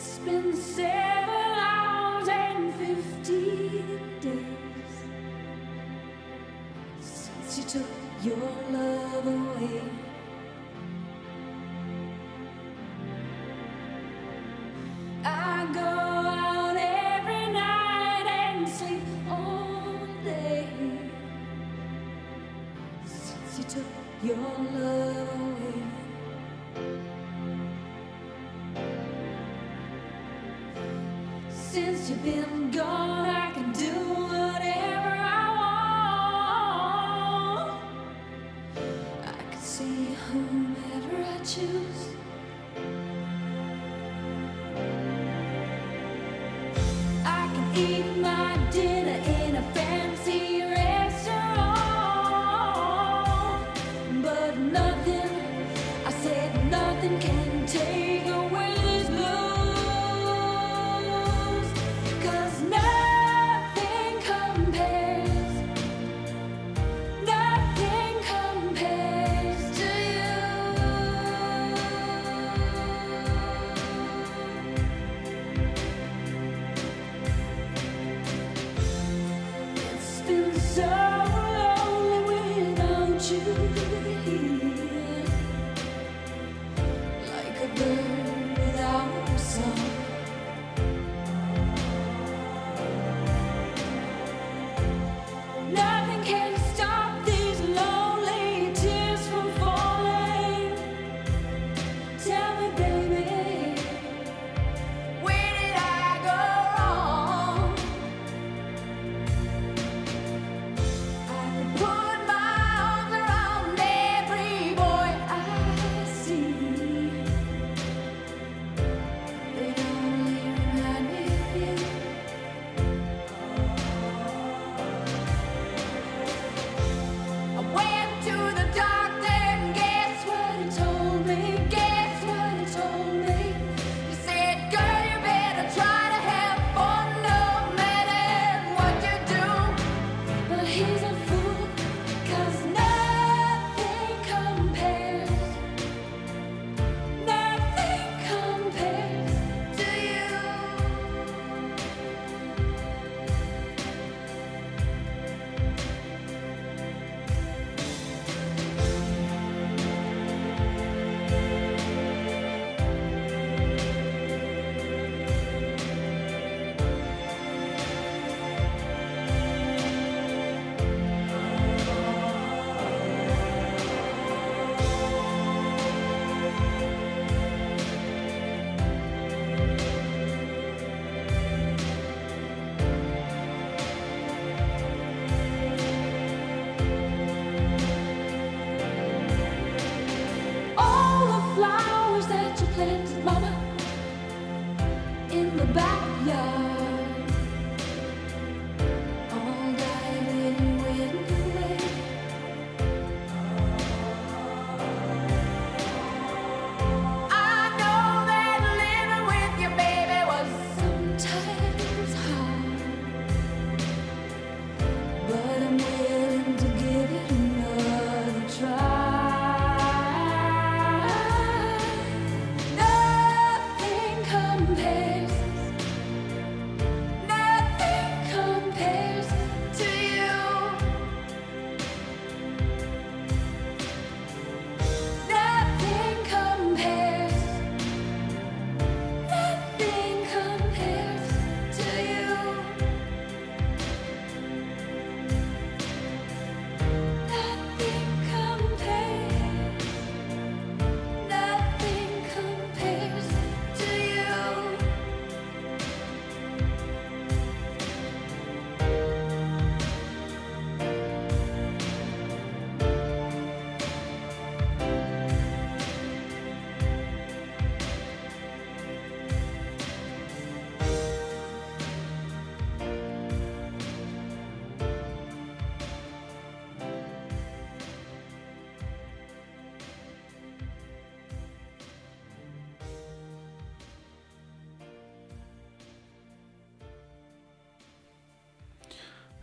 It's been seven hours and 15 days since you took your love away. been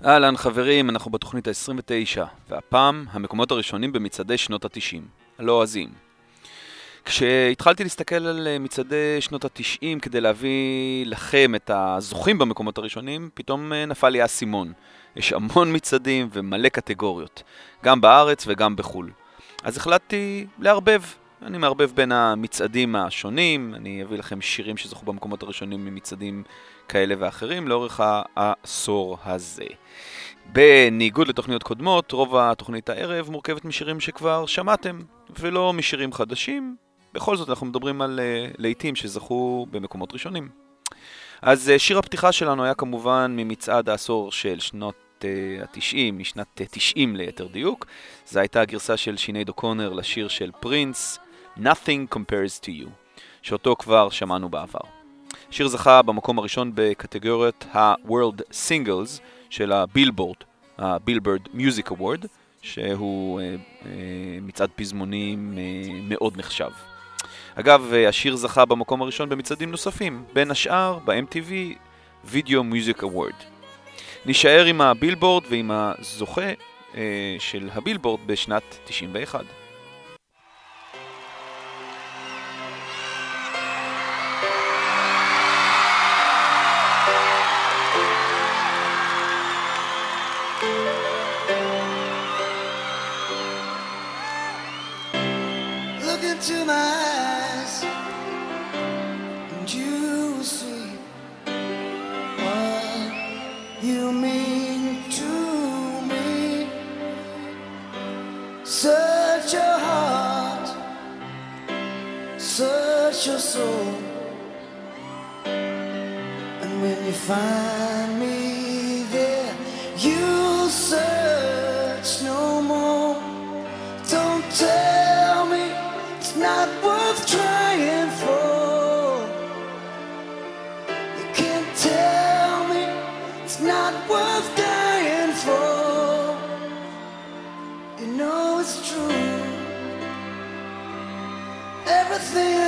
אהלן חברים, אנחנו בתוכנית ה-29, והפעם המקומות הראשונים במצעדי שנות ה-90, הלועזים. כשהתחלתי להסתכל על אה, מצעדי שנות ה-90 כדי להביא לכם את הזוכים במקומות הראשונים, פתאום אה, נפל לי האסימון. יש המון מצעדים ומלא קטגוריות, גם בארץ וגם בחו"ל. אז החלטתי לערבב. אני מערבב בין המצעדים השונים, אני אביא לכם שירים שזכו במקומות הראשונים ממצעדים כאלה ואחרים לאורך העשור הזה. בניגוד לתוכניות קודמות, רוב התוכנית הערב מורכבת משירים שכבר שמעתם, ולא משירים חדשים. בכל זאת, אנחנו מדברים על uh, להיטים שזכו במקומות ראשונים. אז uh, שיר הפתיחה שלנו היה כמובן ממצעד העשור של שנות uh, ה-90, משנת uh, 90 ליתר דיוק. זו הייתה הגרסה של שינייד אוקונר לשיר של פרינס, Nothing Compares to You, שאותו כבר שמענו בעבר. השיר זכה במקום הראשון בקטגוריית ה-World Singles של הבילבורד, הבילבורד מיוזיק אוורד, שהוא אה, אה, מצעד פזמונים אה, מאוד נחשב. אגב, אה, השיר זכה במקום הראשון במצעדים נוספים, בין השאר ב-MTV Video Music Award. נישאר עם הבילבורד ועם הזוכה אה, של הבילבורד בשנת 91. Find me there, you'll search no more. Don't tell me it's not worth trying for. You can't tell me it's not worth dying for. You know it's true. Everything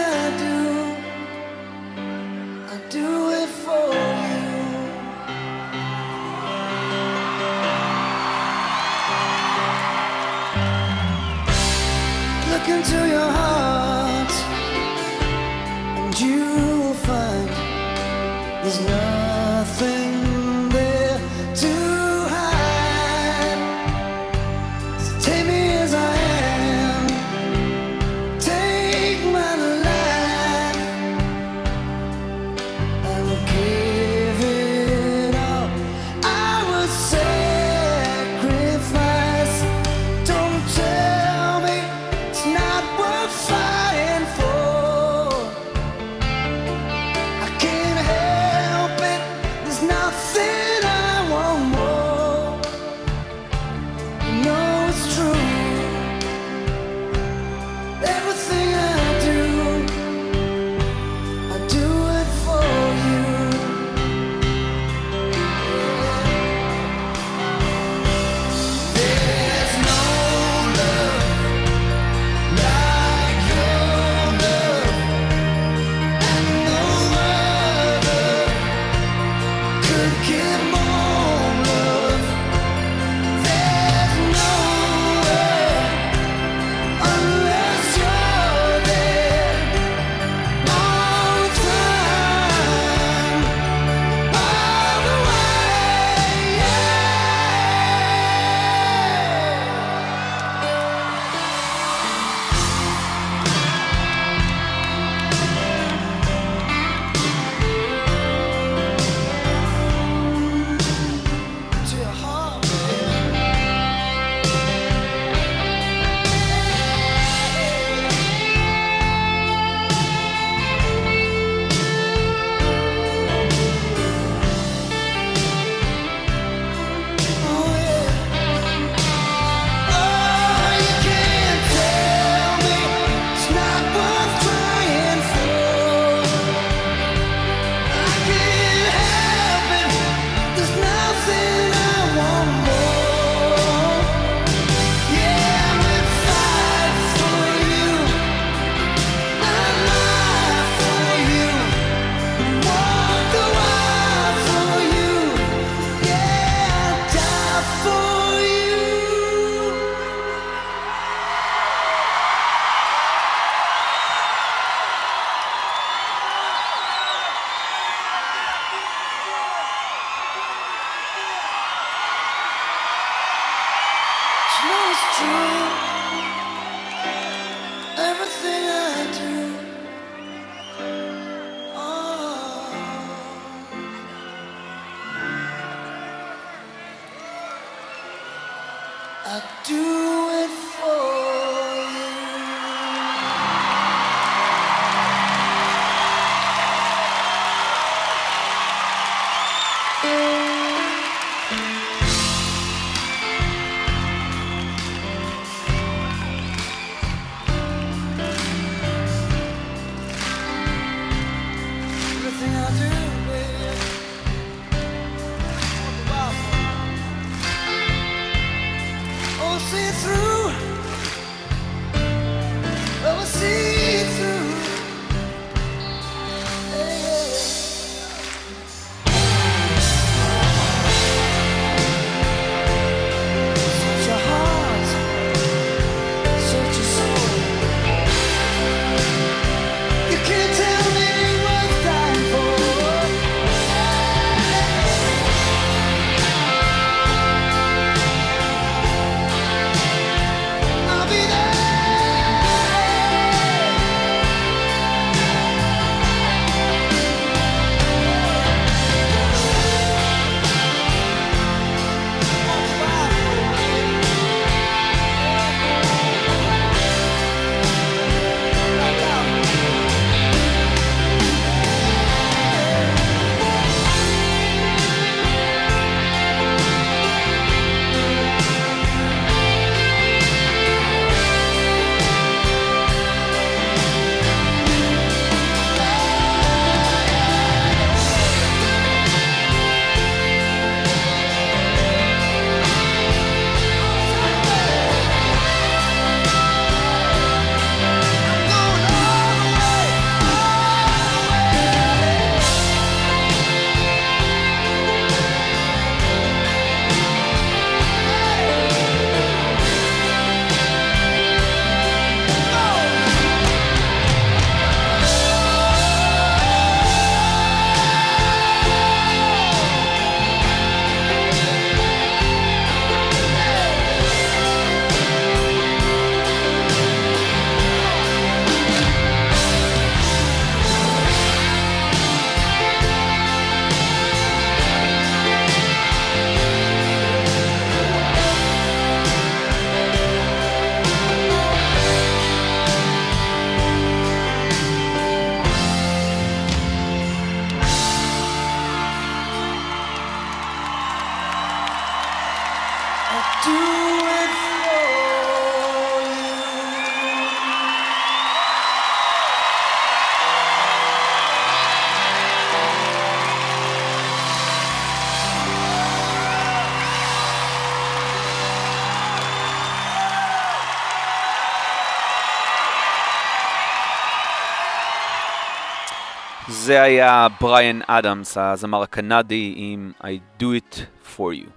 זה היה בריאן אדמס, הזמר הקנדי עם I Do It For You,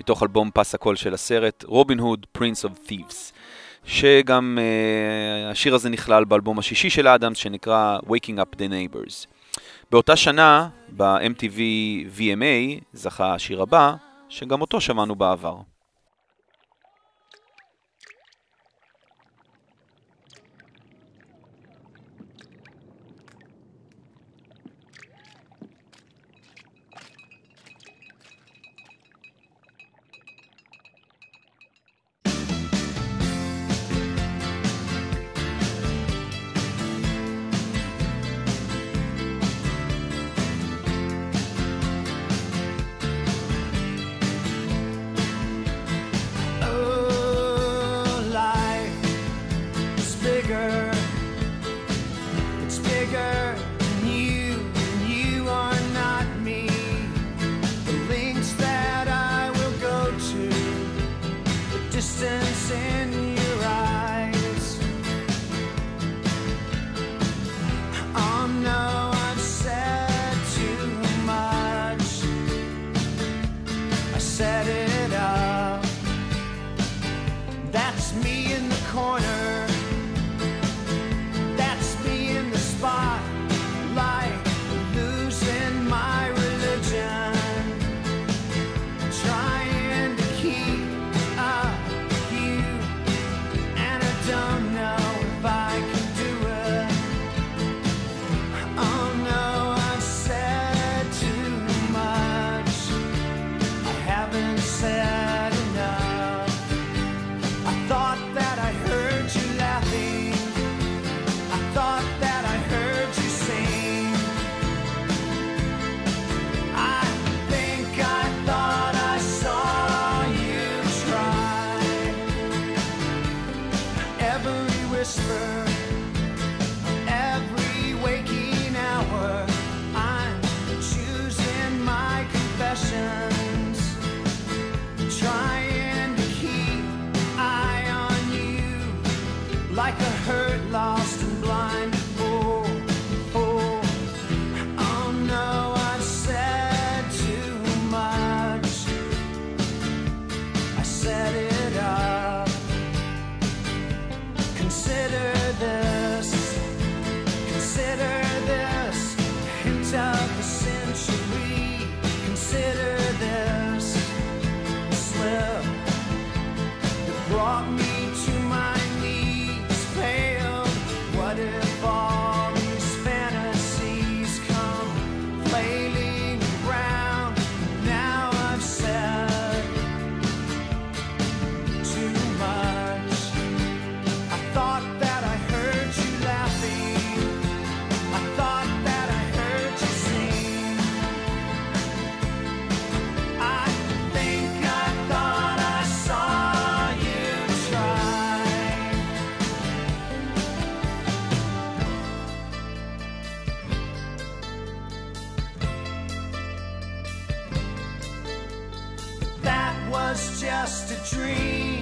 מתוך אלבום פס הקול של הסרט, רובין הוד, Prince of Thieves, שגם uh, השיר הזה נכלל באלבום השישי של אדמס, שנקרא Waking Up the Neighbors. באותה שנה, ב-MTV VMA, זכה השיר הבא, שגם אותו שמענו בעבר. Just a dream.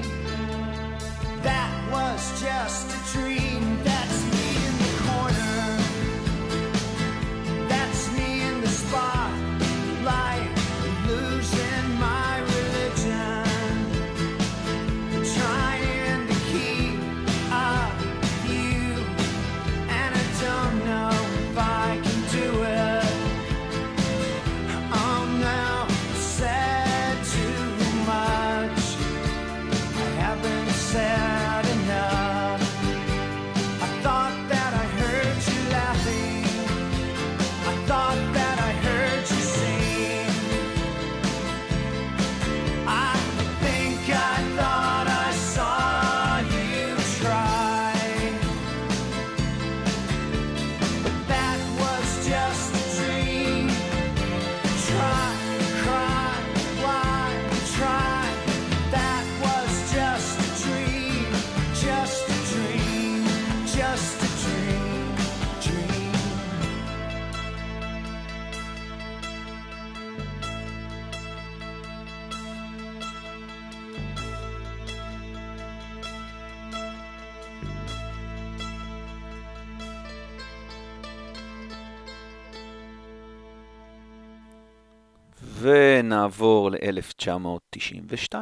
ונעבור ל-1992.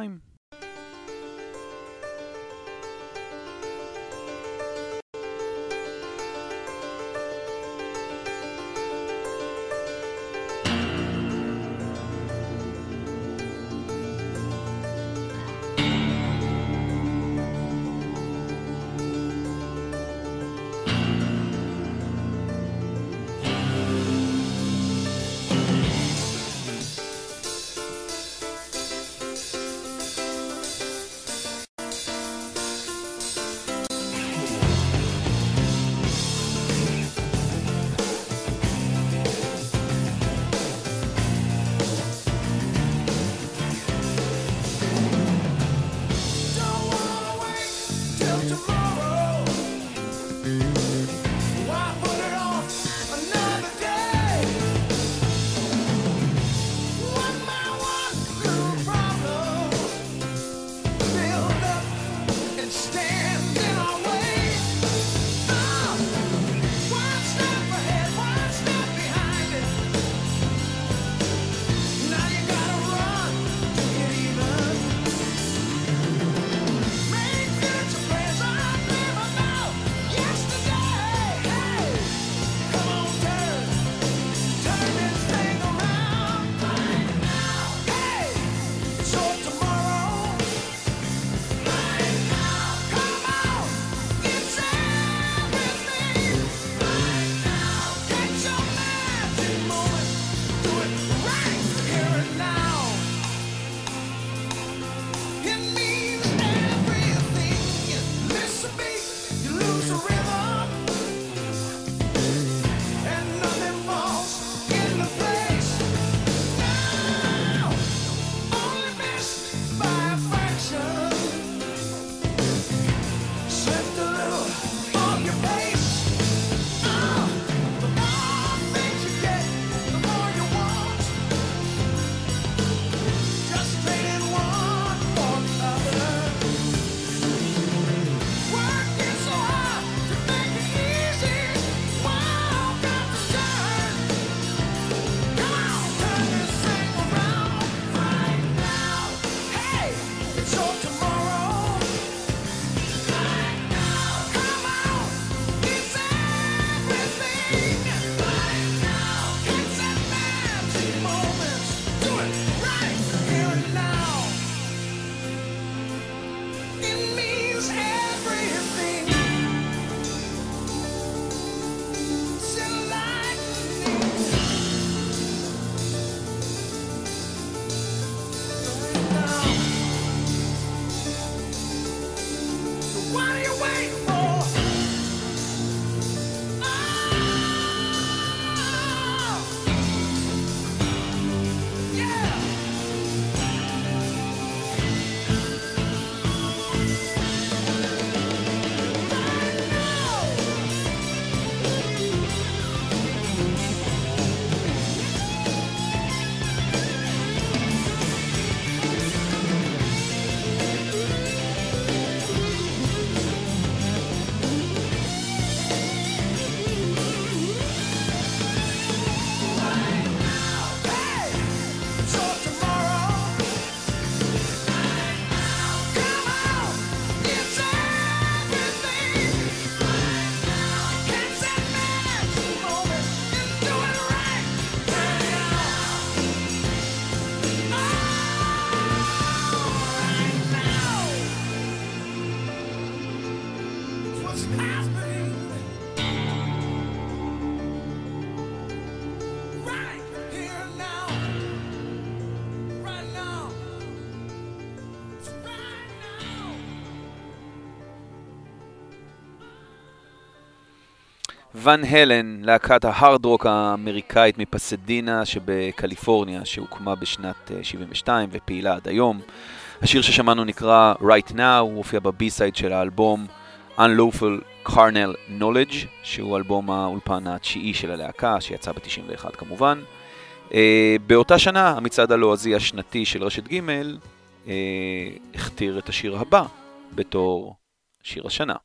ון הלן, להקת ההארד רוק האמריקאית מפסדינה שבקליפורניה, שהוקמה בשנת אה, 72 ופעילה עד היום. השיר ששמענו נקרא Right Now, הוא הופיע בבי-סייד של האלבום Unlawful Carnal Knowledge, שהוא אלבום האולפן התשיעי של הלהקה, שיצא ב-91 כמובן. Uh, באותה שנה, המצעד הלועזי השנתי של רשת ג' uh, הכתיר את השיר הבא בתור שיר השנה.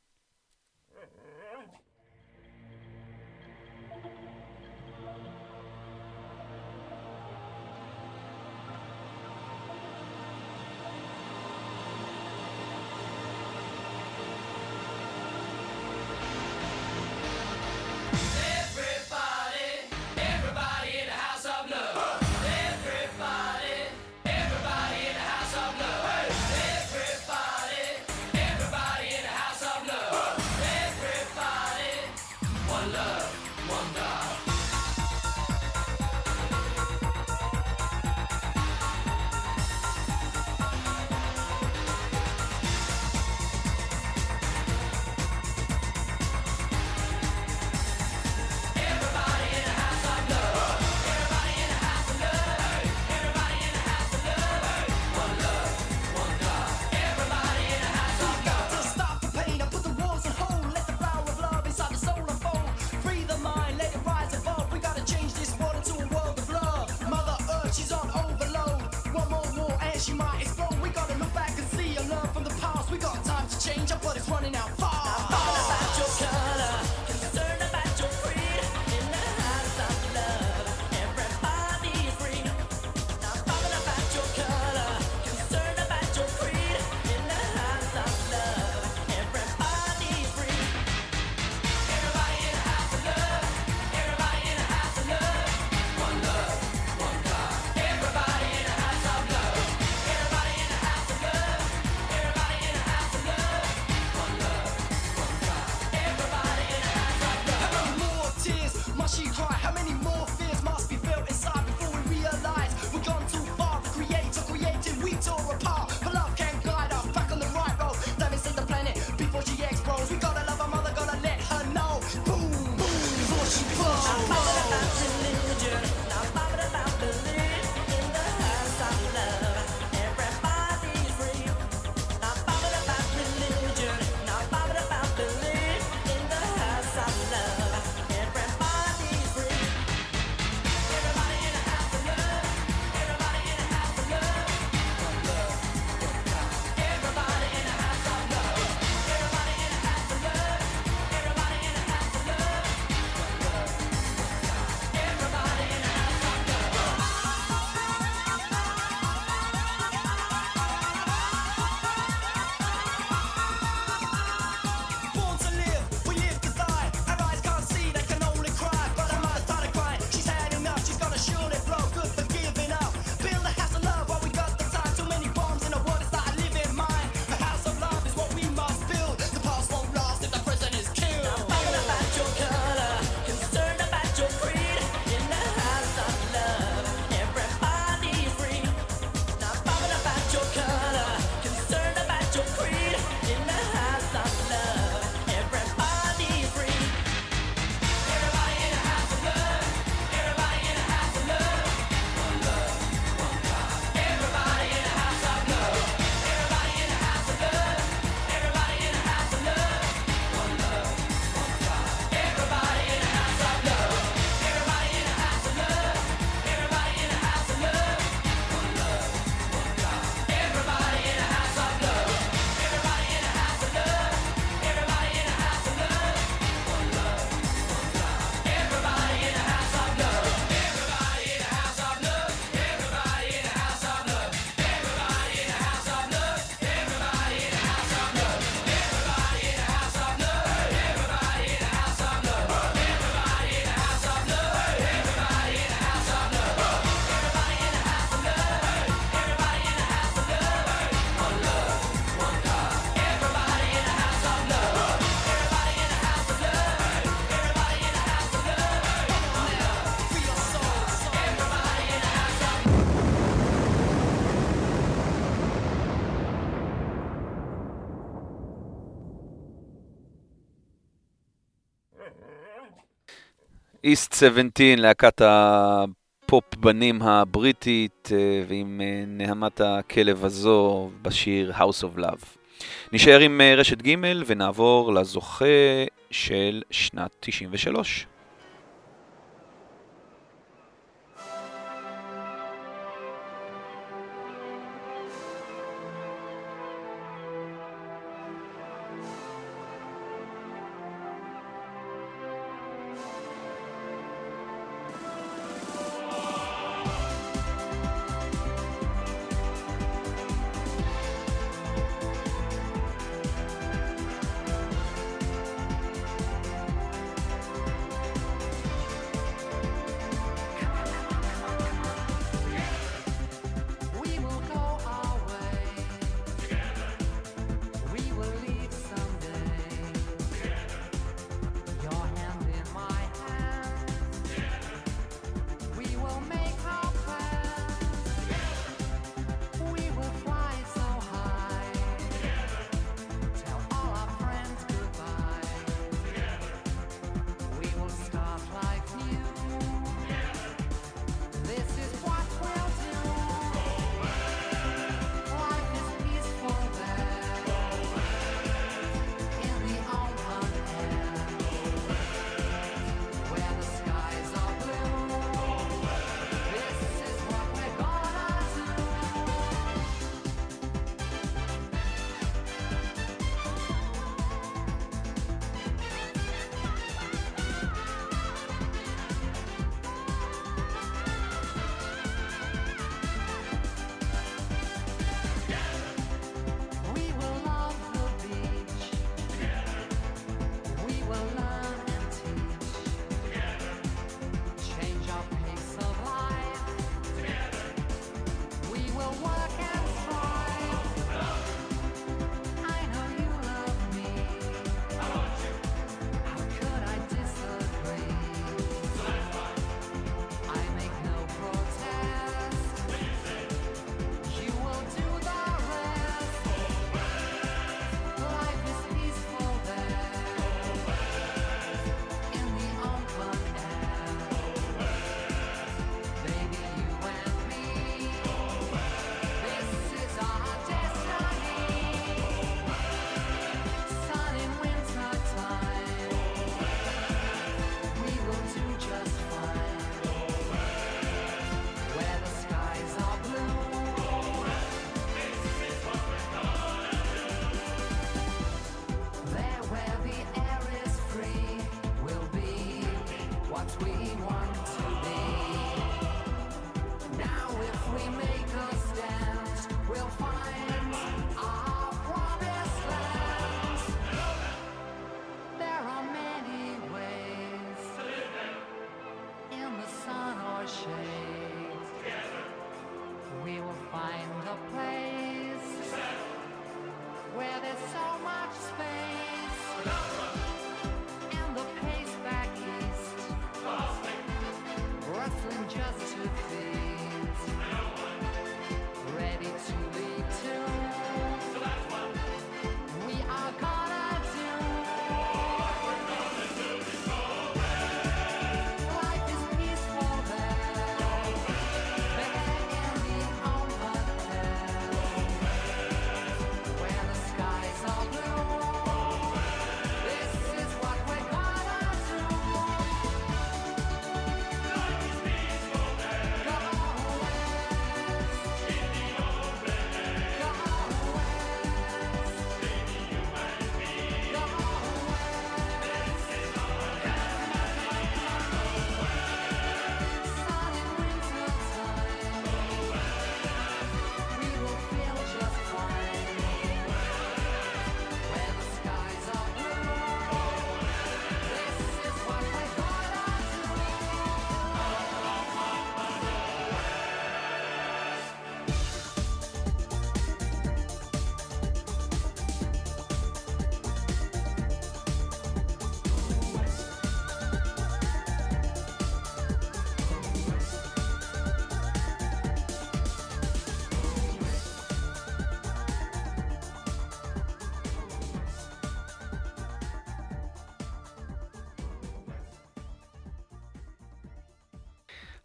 17, להקת הפופ בנים הבריטית, אה, ועם אה, נהמת הכלב הזו בשיר House of Love. נשאר עם אה, רשת ג' ונעבור לזוכה של שנת 93.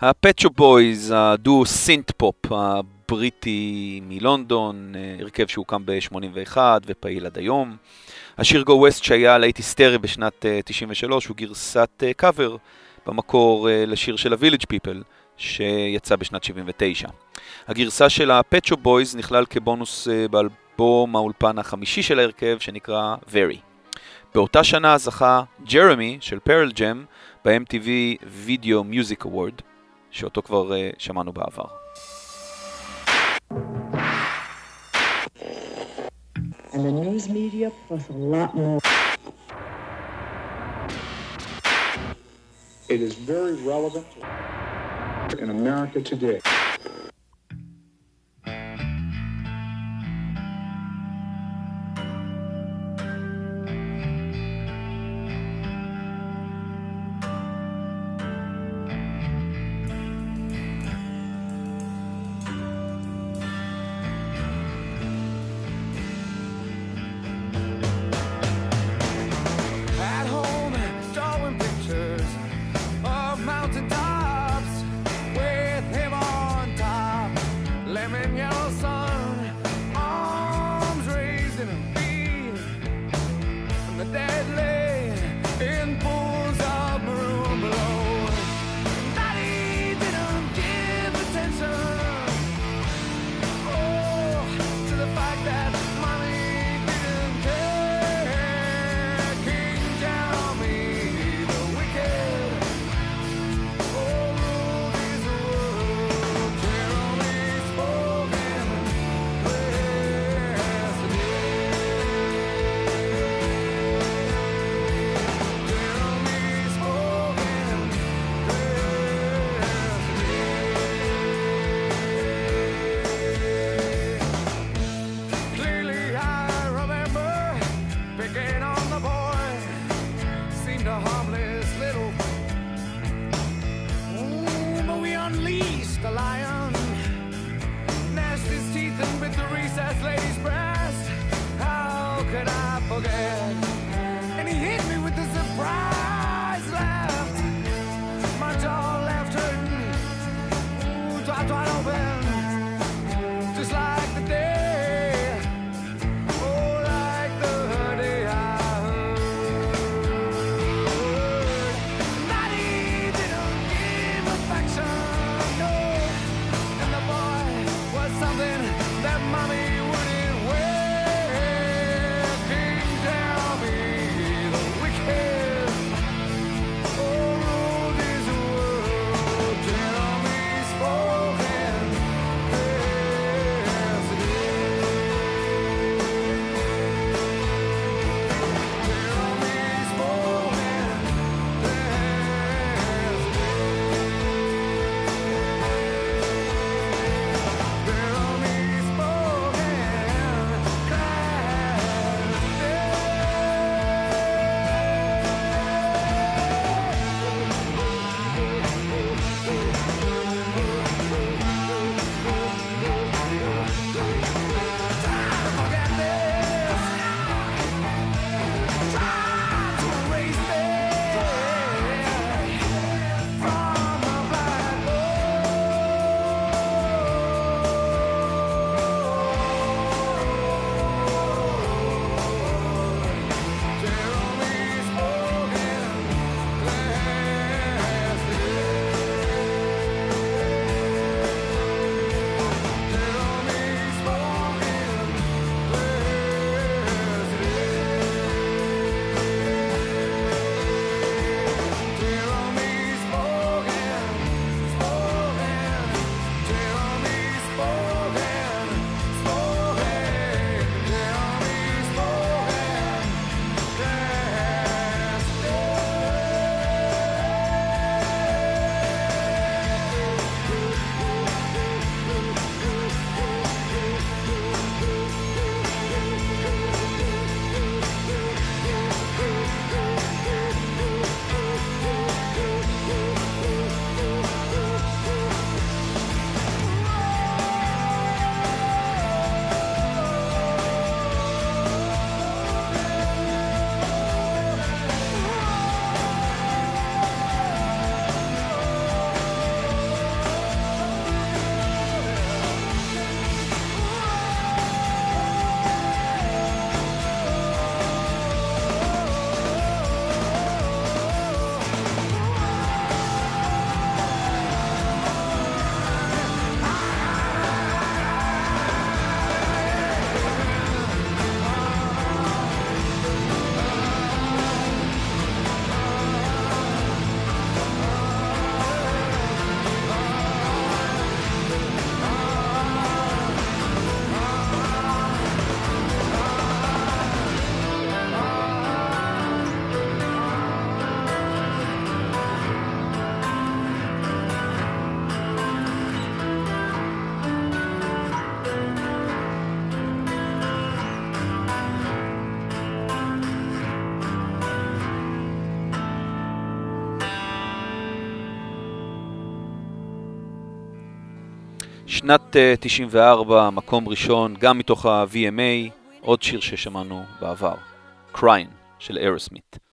הפט שופ בויז, הדו סינט פופ הבריטי מלונדון, אה, הרכב שהוקם ב-81 ופעיל עד היום. השיר Go West שהיה להיט היסטרי בשנת אה, 93 הוא גרסת קאבר במקור אה, לשיר של הווילג' פיפל שיצא בשנת 79. הגרסה של הפט שופ בויז נכלל כבונוס אה, באלבום האולפן החמישי של ההרכב שנקרא Very. באותה שנה זכה ג'רמי של פרל ג'ם ב-MTV Video Music Award, שאותו כבר uh, שמענו בעבר. and the news media plus a lot more. It is very relevant in America today. שנת אה, 94, מקום ראשון, גם מתוך ה-VMA, עוד שיר ששמענו בעבר, Crying של ארסמית.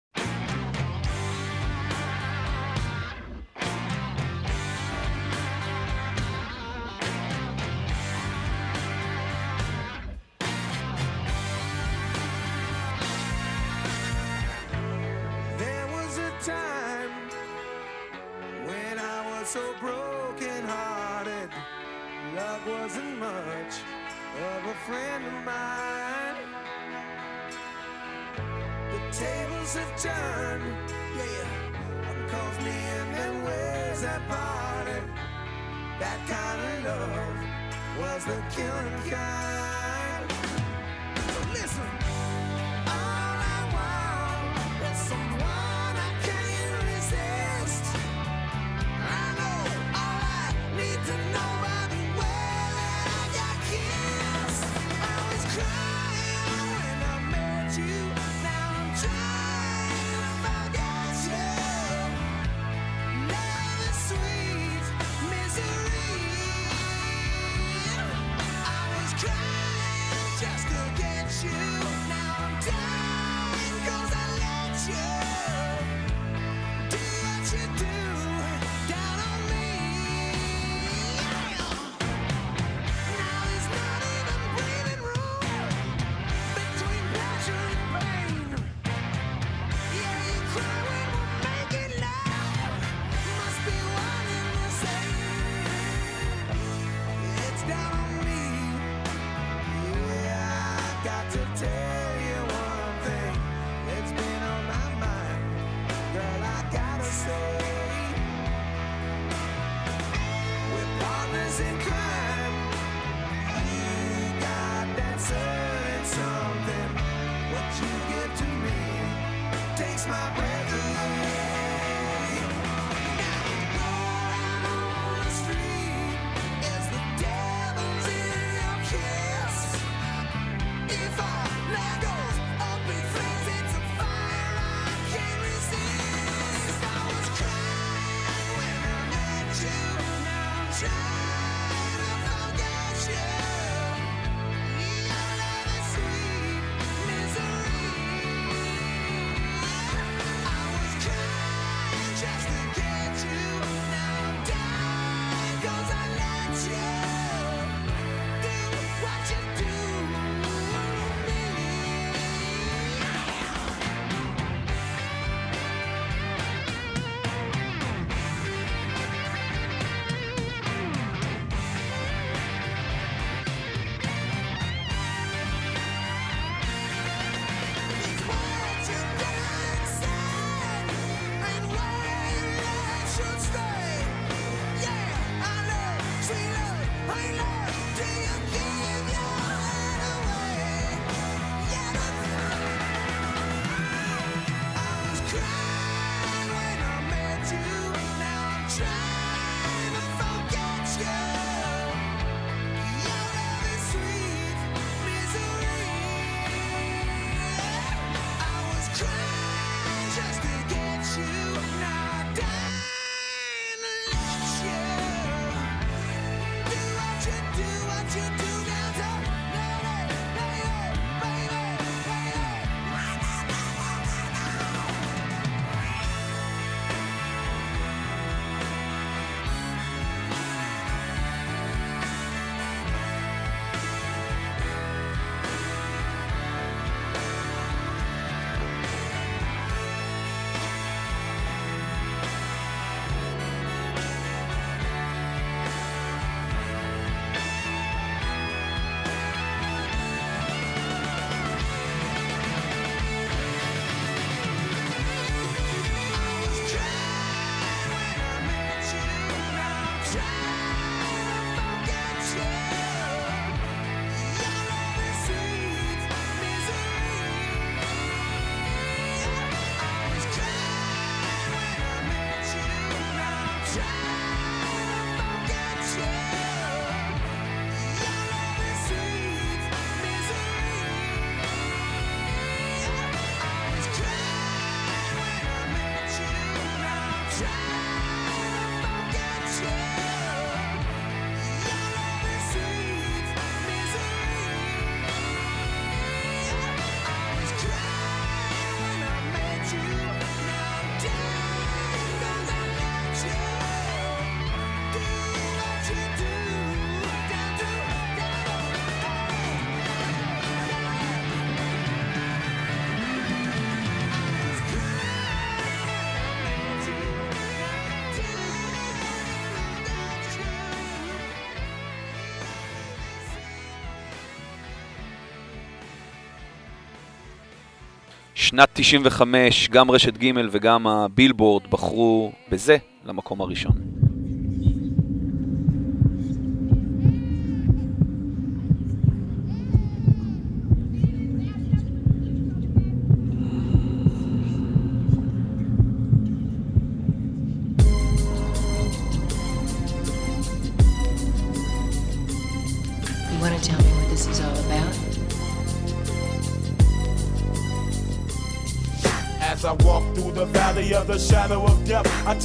שנת 95, גם רשת ג' וגם הבילבורד בחרו בזה למקום הראשון.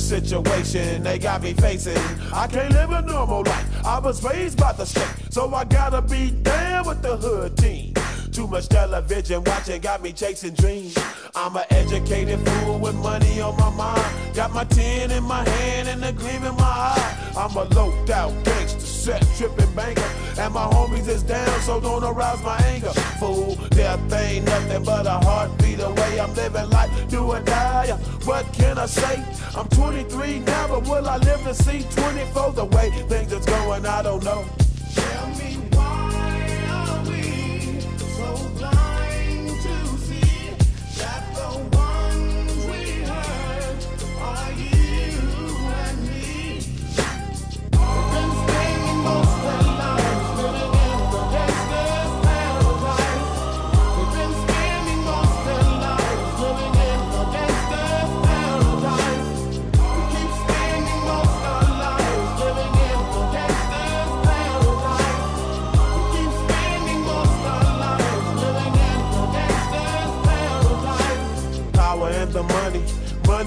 Situation they got me facing. I can't live a normal life. I was raised by the state, so I gotta be down with the hood team. Too much television watching got me chasing dreams. I'm an educated fool with money on my mind. Got my tin in my hand and a gleam in my eye. I'm a loped out gangster, set tripping banker. And my homies is down, so don't arouse my anger. Fool, death ain't nothing but a heartbeat away. I'm living life, do or die. What can I say? I'm 23 now, but will I live to see 24? The way things is going, I don't know.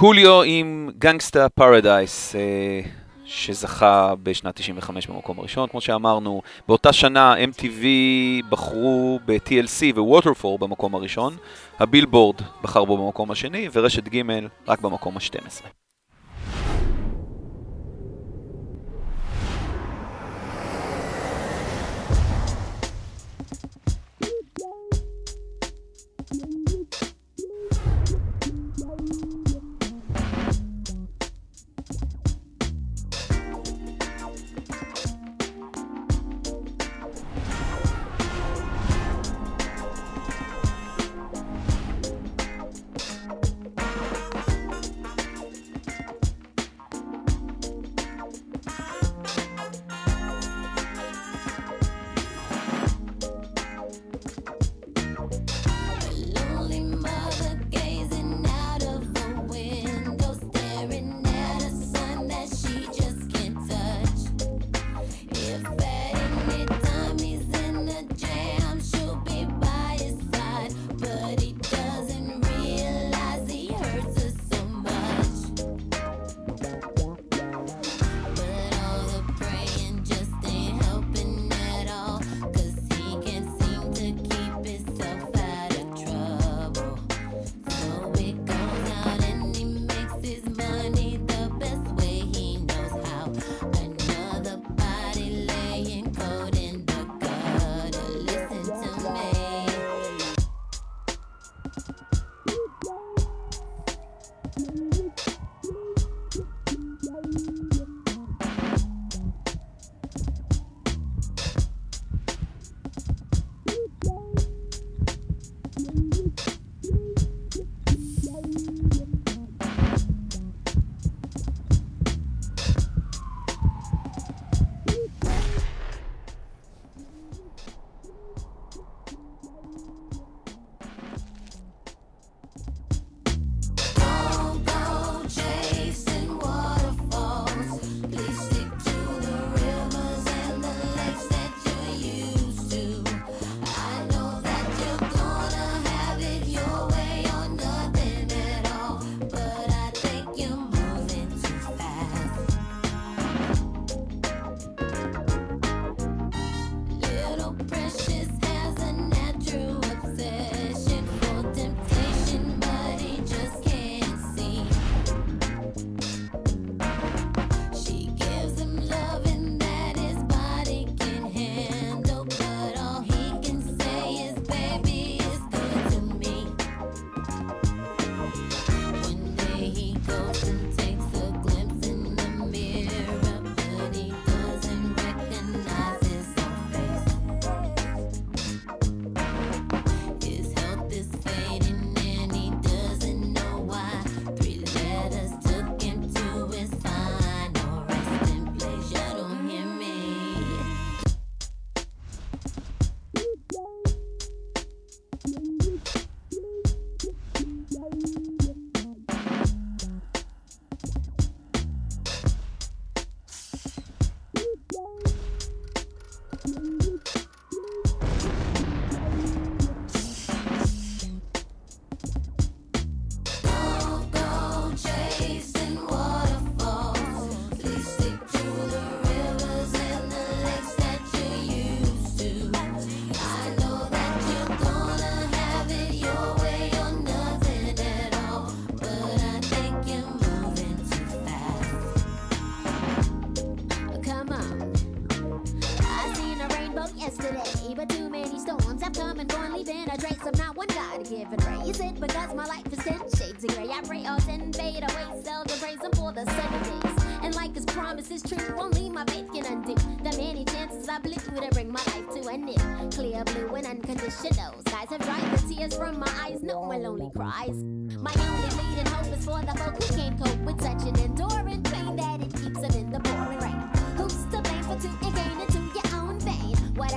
קוליו עם גנגסטה פרדייס, אה, שזכה בשנת 95 במקום הראשון, כמו שאמרנו. באותה שנה MTV בחרו ב-TLC ווטרפור במקום הראשון, הבילבורד בחר בו במקום השני, ורשת ג' רק במקום ה-12.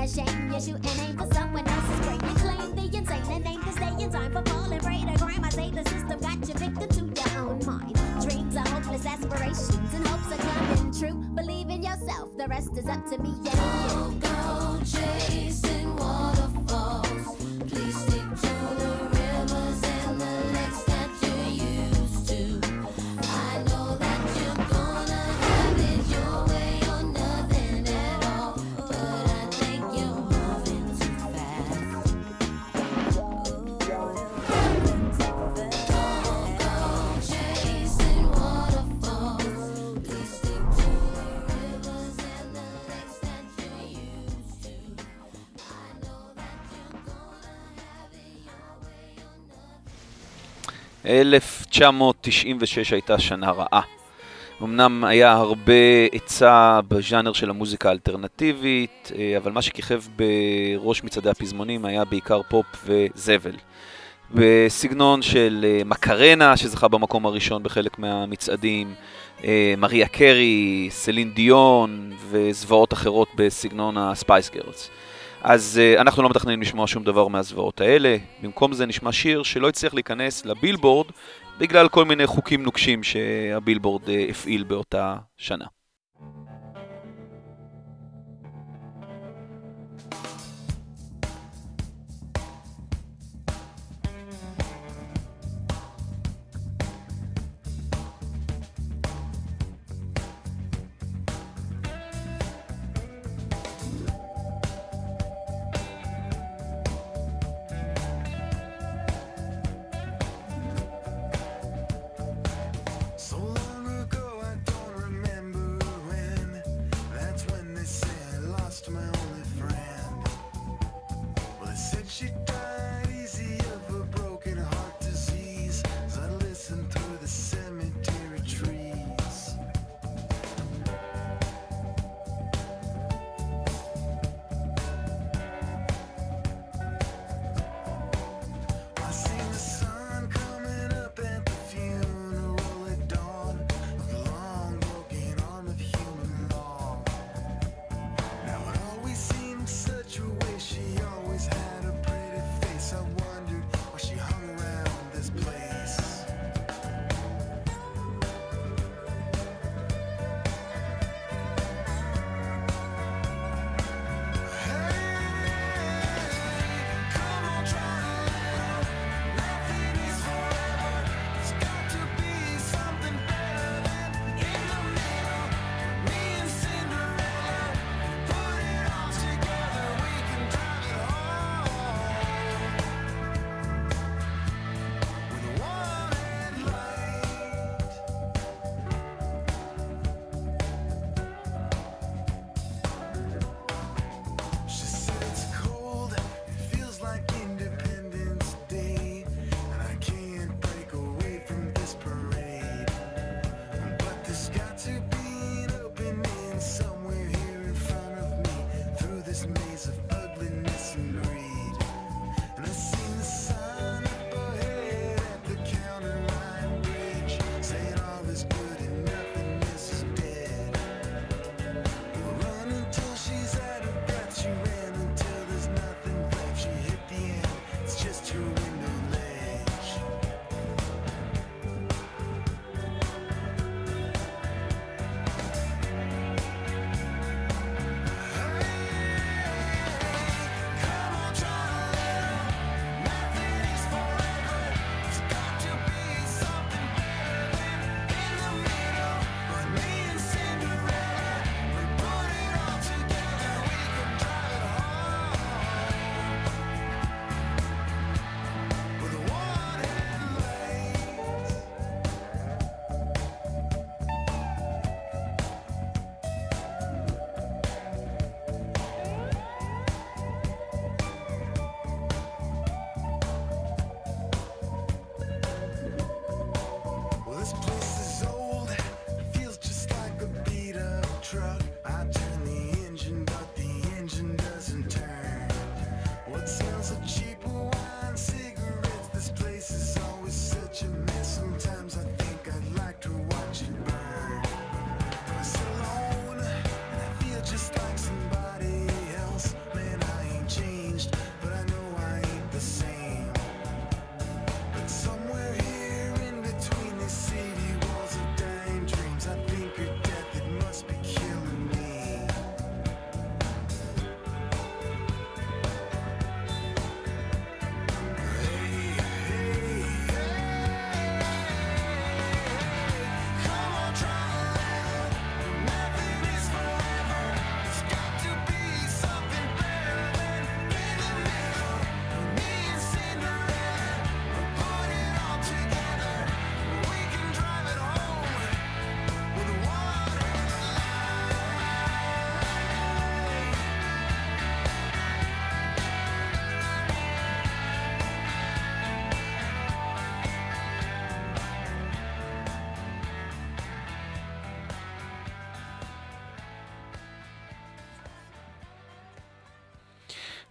shame. Yes, you and aim for someone else's brain. You claim the insane and aim to stay in time for falling prey to crime. I say the system got you victim to your own mind. Dreams are hopeless aspirations and hopes are coming true. Believe in yourself, the rest is up to me. Yeah. Go, go chase 1996 הייתה שנה רעה. אמנם היה הרבה היצע בז'אנר של המוזיקה האלטרנטיבית, אה, אבל מה שכיכב בראש מצעדי הפזמונים היה בעיקר פופ וזבל. בסגנון של אה, מקרנה, שזכה במקום הראשון בחלק מהמצעדים, אה, מריה קרי, סלין דיון וזוועות אחרות בסגנון הספייס גרלס. אז uh, אנחנו לא מתכננים לשמוע שום דבר מהזוועות האלה. במקום זה נשמע שיר שלא הצליח להיכנס לבילבורד בגלל כל מיני חוקים נוקשים שהבילבורד uh, הפעיל באותה שנה.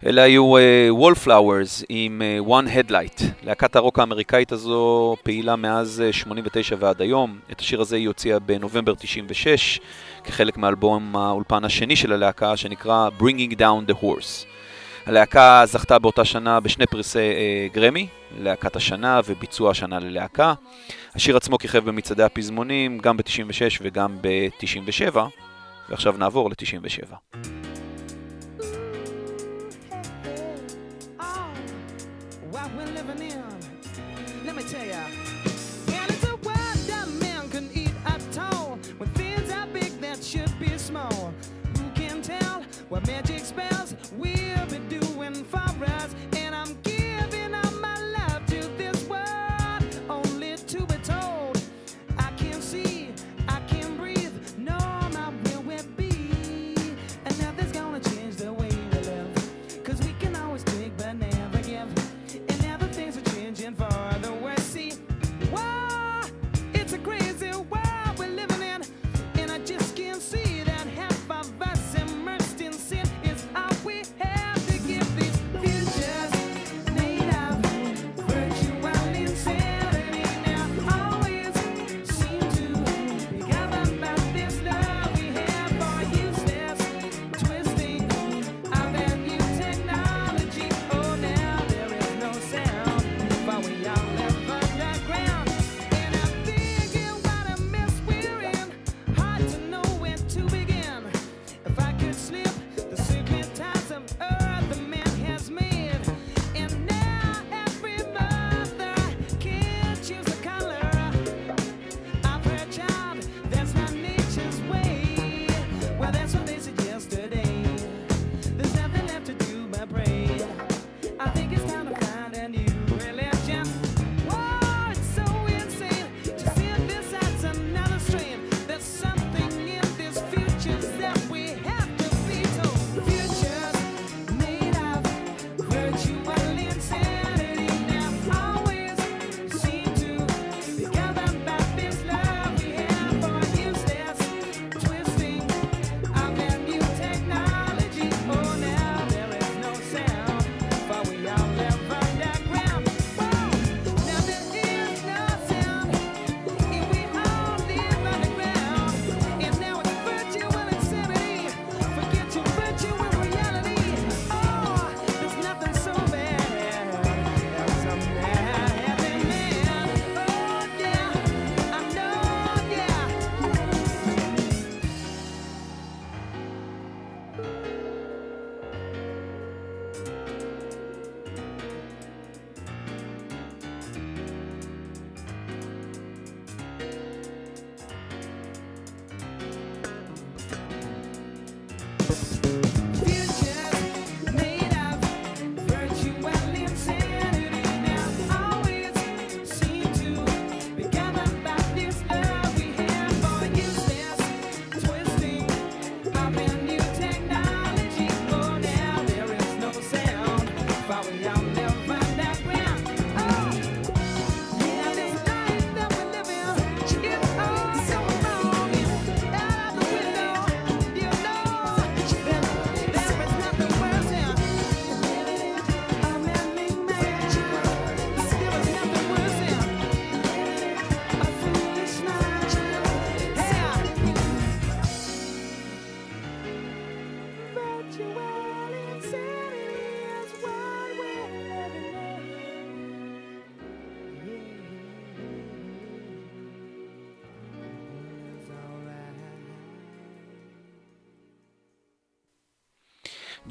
אלה היו וולפלאוורס עם אה, One Headlight. להקת הרוק האמריקאית הזו פעילה מאז אה, 89 ועד היום. את השיר הזה היא הוציאה בנובמבר 96, כחלק מאלבום האולפן השני של הלהקה, שנקרא Bringing Down the Horse. הלהקה זכתה באותה שנה בשני פרסי אה, גרמי, להקת השנה וביצוע השנה ללהקה. השיר עצמו כיכב במצעדי הפזמונים, גם ב-96 וגם ב-97, ועכשיו נעבור ל-97. What we're living in. Let me tell ya. And it's a world that man can eat at all. When things are big that should be small. Who can tell what magic spells we'll be doing for us?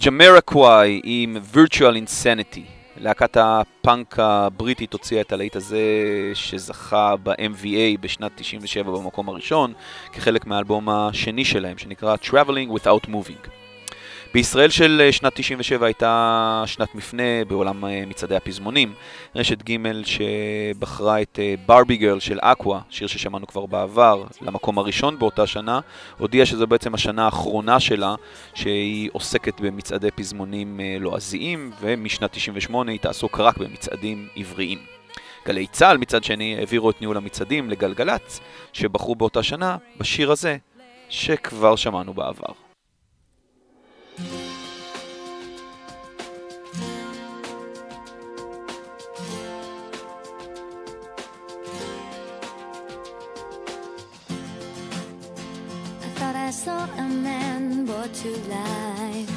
ג'מרקוואי עם virtual insanity. להקת הפאנק הבריטית הוציאה את הלהיט הזה שזכה ב-MVA בשנת 97 במקום הראשון, כחלק מהאלבום השני שלהם, שנקרא Traveling Without Moving. בישראל של אה, שנת 97 הייתה שנת מפנה בעולם אה, מצעדי הפזמונים. רשת ג' שבחרה את ברבי גרל של אקווה, שיר ששמענו כבר בעבר, למקום הראשון באותה שנה, הודיעה שזו בעצם השנה האחרונה שלה, שהיא עוסקת במצעדי פזמונים אה, לועזיים, ומשנת 98 היא תעסוק רק במצעדים עבריים. גלי צה"ל מצד שני העבירו את ניהול המצעדים לגלגלצ, שבחרו באותה שנה בשיר הזה, שכבר שמענו בעבר. saw a man brought to life.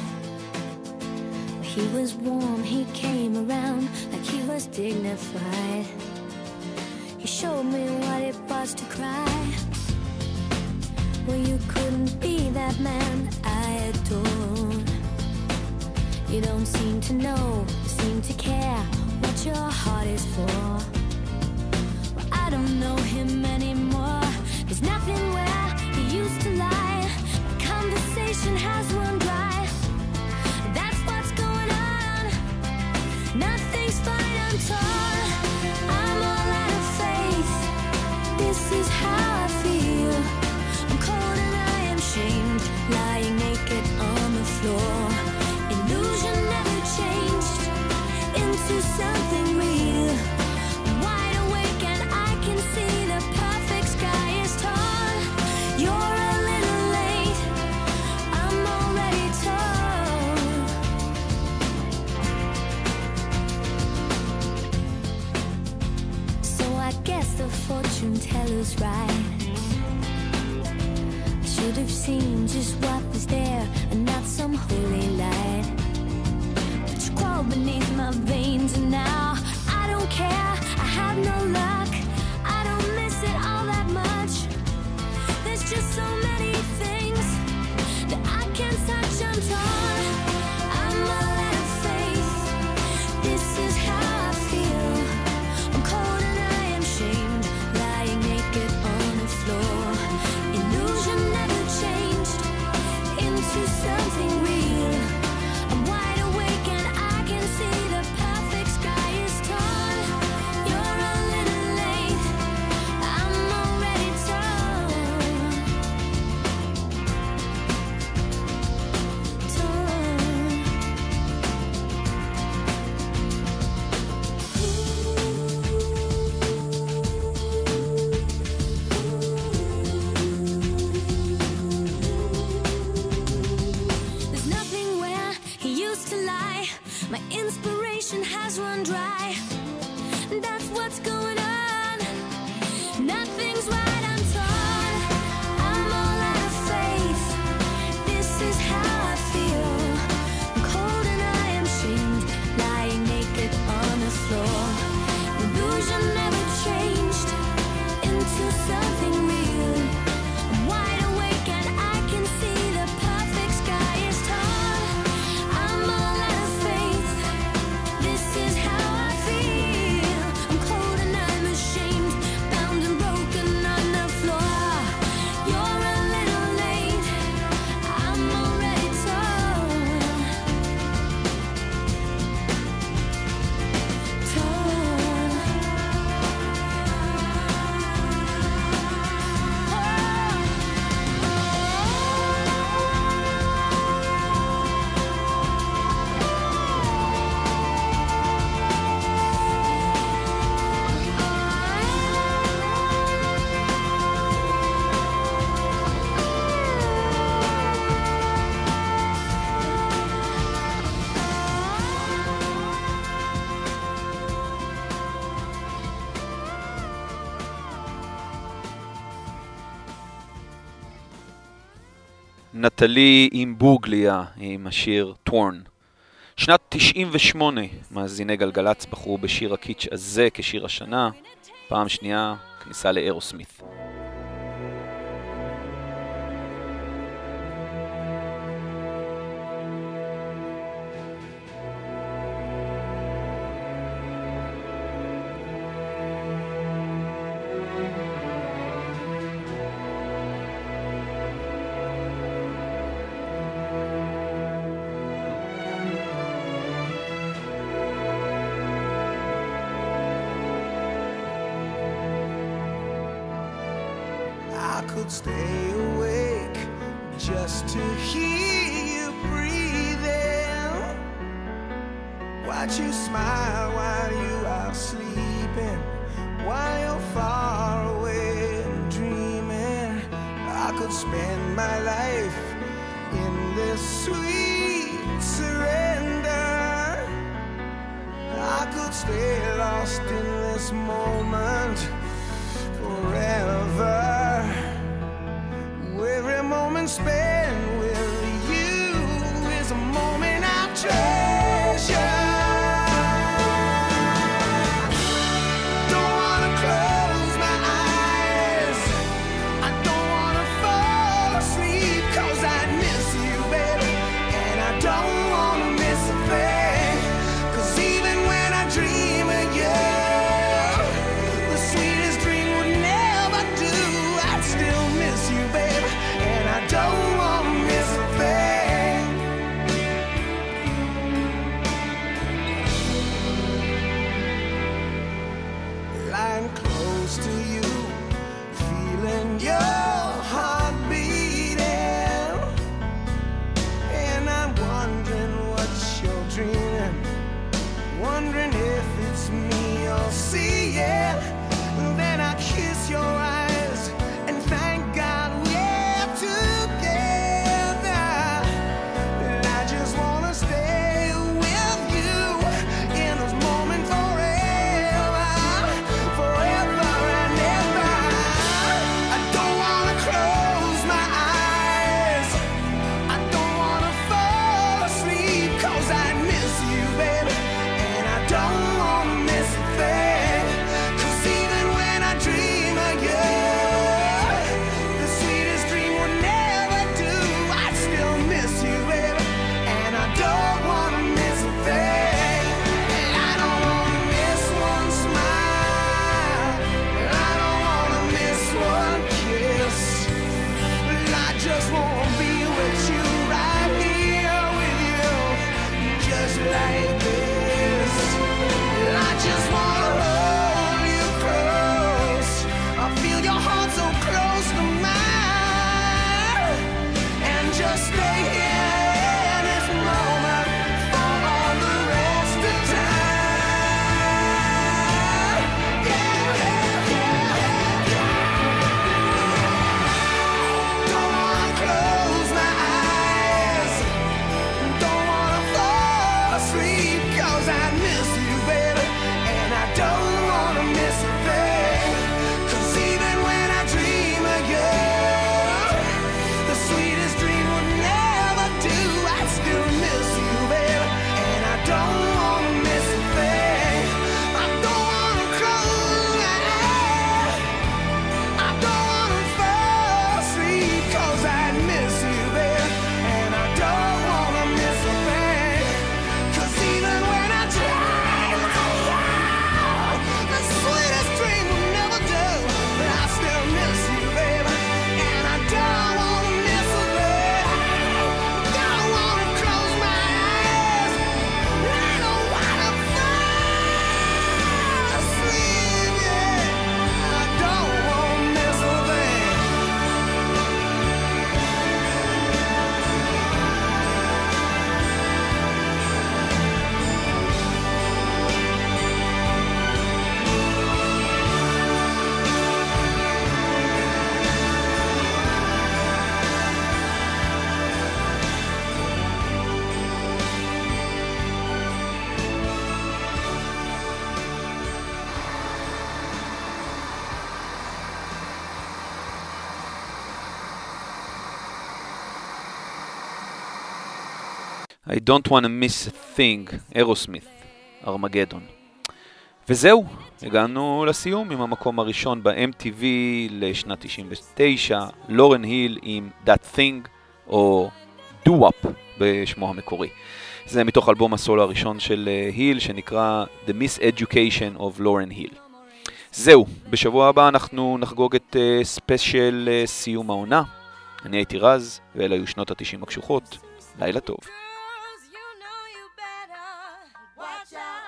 He was warm, he came around like he was dignified. He showed me what it was to cry. Well, you couldn't be that man I adore. You don't seem to know, seem to care what your heart is for. Well, I don't know him anymore. There's nothing where nation has one drive. feels right. I should have seen just what was there and not some holy light. But you crawled beneath my veins. נטלי אימבוגליה עם השיר טורן. שנת 98 מאזיני גלגלצ בחרו בשיר הקיץ' הזה כשיר השנה, פעם שנייה כניסה לארוסמית'. I don't want to miss a thing, אירוסמית, ארמגדון. וזהו, הגענו לסיום עם המקום הראשון ב-MTV לשנת 99, לורן היל עם That Thing, או Doo Wop בשמו המקורי. זה מתוך אלבום הסולו הראשון של אה, היל, שנקרא The Miseducation of Lauryn Hill. זהו, בשבוע הבא אנחנו נחגוג את אה, ספיישל אה, סיום העונה. אני הייתי רז, ואלה היו שנות ה-90 הקשוחות. לילה טוב. shout.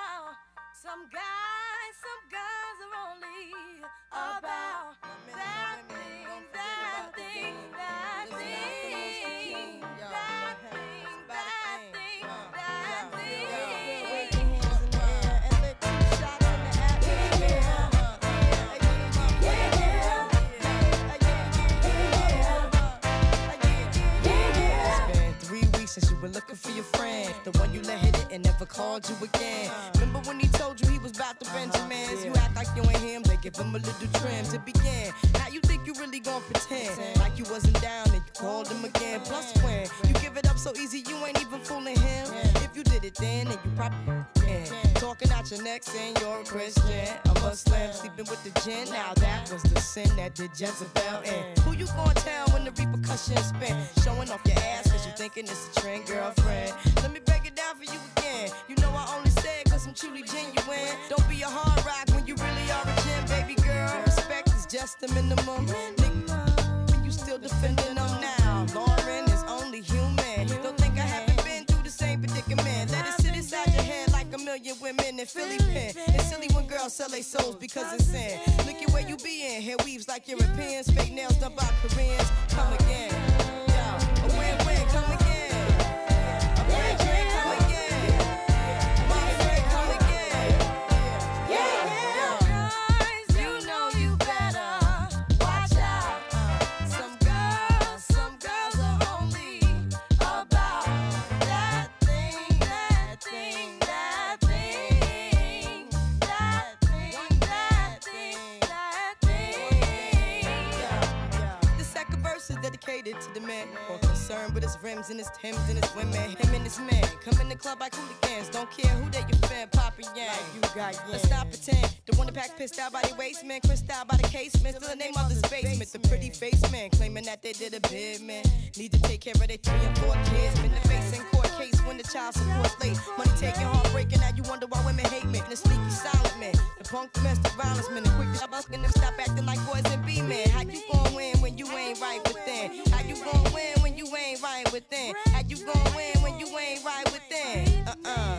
Were looking for your friend. The one you let hit it and never called you again. Remember when he told you he was about to Benjamins? You act like you ain't him, they give him a little trim to begin. Now you think you really gonna pretend like you wasn't down and you called him again. Plus when you give it up so easy, you ain't even fooling him. If you did it then, then you probably can. Talking out your neck saying you're a Christian. A Muslim sleeping with the gin. Now that was the sin that did Jezebel in. Who you gonna tell when the repercussions spin? Showing off your ass cause you thinking it's a trend, girlfriend. Let me break it down for you again. You know I only say it cause I'm truly genuine. Don't be a hard rock when you really are a gem, baby girl. Respect is just the minimum. Nigga, you still defending them now. In Philly pen. It's silly when girls sell their souls because it's sin. Look at where you be in. Hair weaves like Europeans. Fake nails done by Koreans. Come again. Rims and his Timbs and his women. Him and his men come in the club like hooligans. Don't care who they your fan, Papa Yang. You got yeah. Let's stop pretend. The one that pack pissed out by the waist, man. Crissed out by the casement. Still the name of the basement. The pretty face man claiming that they did a bid, man. Need to take care of their three and four kids. Been the face in court case when the child support's late. Money taking, heartbreaking. Now you wonder why women hate me. The sneaky silent man. The punk domestic violence man. within. How you gon' win when you ain't right within? Uh uh